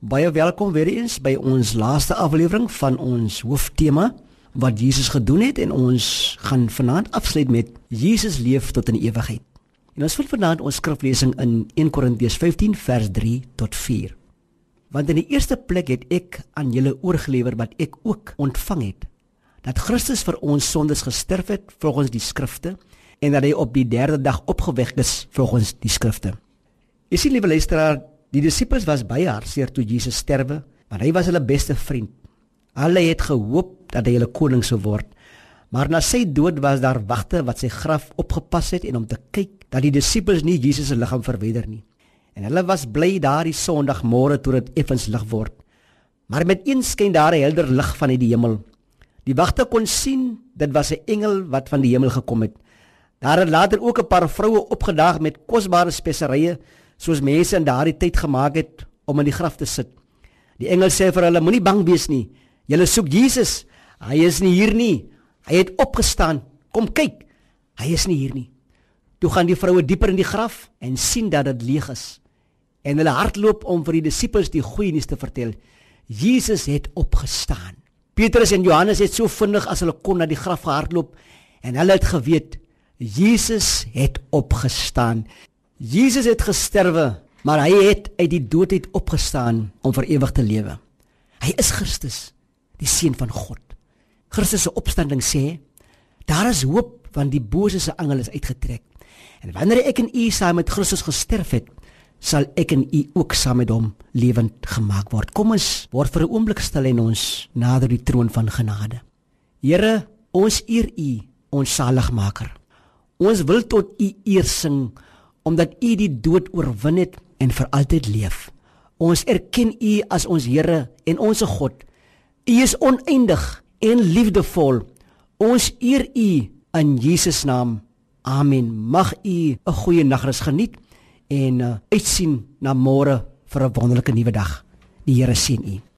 Baie welkom weer eens by ons laaste aflewering van ons hooftema wat Jesus gedoen het en ons gaan vanaand afsluit met Jesus leef tot in ewigheid. En ons wil vanaand ons skriflesing in 1 Korintiërs 15 vers 3 tot 4. Want in die eerste plek het ek aan julle oorgelewer wat ek ook ontvang het dat Christus vir ons sondes gesterf het volgens die skrifte en dat hy op die derde dag opgewek is volgens die skrifte. Jy sien liewe luisteraar, Die disippels was baie hartseer toe Jesus sterwe, want hy was hulle beste vriend. Hulle het gehoop dat hy hulle koning sou word. Maar na sy dood was daar wagte wat sy graf opgepas het en om te kyk dat die disippels nie Jesus se liggaam verwyder nie. En hulle was bly daardie Sondagmôre toe dit effens lig word. Maar met een skyn daar 'n helder lig van uit die hemel. Die wagte kon sien dit was 'n engel wat van die hemel gekom het. Daar het later ook 'n paar vroue opgedaag met kosbare speserye soos mense in daardie tyd gemaak het om in die graf te sit. Die engel sê vir hulle: Moenie bang wees nie. Julle soek Jesus. Hy is nie hier nie. Hy het opgestaan. Kom kyk. Hy is nie hier nie. Toe gaan die vroue dieper in die graf en sien dat dit leeg is. En hulle hardloop om vir die disippels die goeie nuus te vertel. Jesus het opgestaan. Petrus en Johannes het so vinnig as hulle kon na die graf gehardloop en hulle het geweet Jesus het opgestaan. Jesus het gesterwe, maar hy het uit die dood uit opgestaan om vir ewig te lewe. Hy is Christus, die seun van God. Christus se opstanding sê, daar is hoop want die bose se angel is uitgetrek. En wanneer ek en u saam met Christus gesterf het, sal ek en u ook saam met hom lewend gemaak word. Kom ons word vir 'n oomblik stil en ons nader die troon van genade. Here, ons eer u, ons saligmaker. Ons wil tot u eer sing omdat U die dood oorwin het en vir altyd leef. Ons erken U as ons Here en ons God. U is oneindig en liefdevol. Ons eer U in Jesus naam. Amen. Mag U 'n goeie nagrus geniet en uh, uitsien na môre vir 'n wonderlike nuwe dag. Die Here sien U.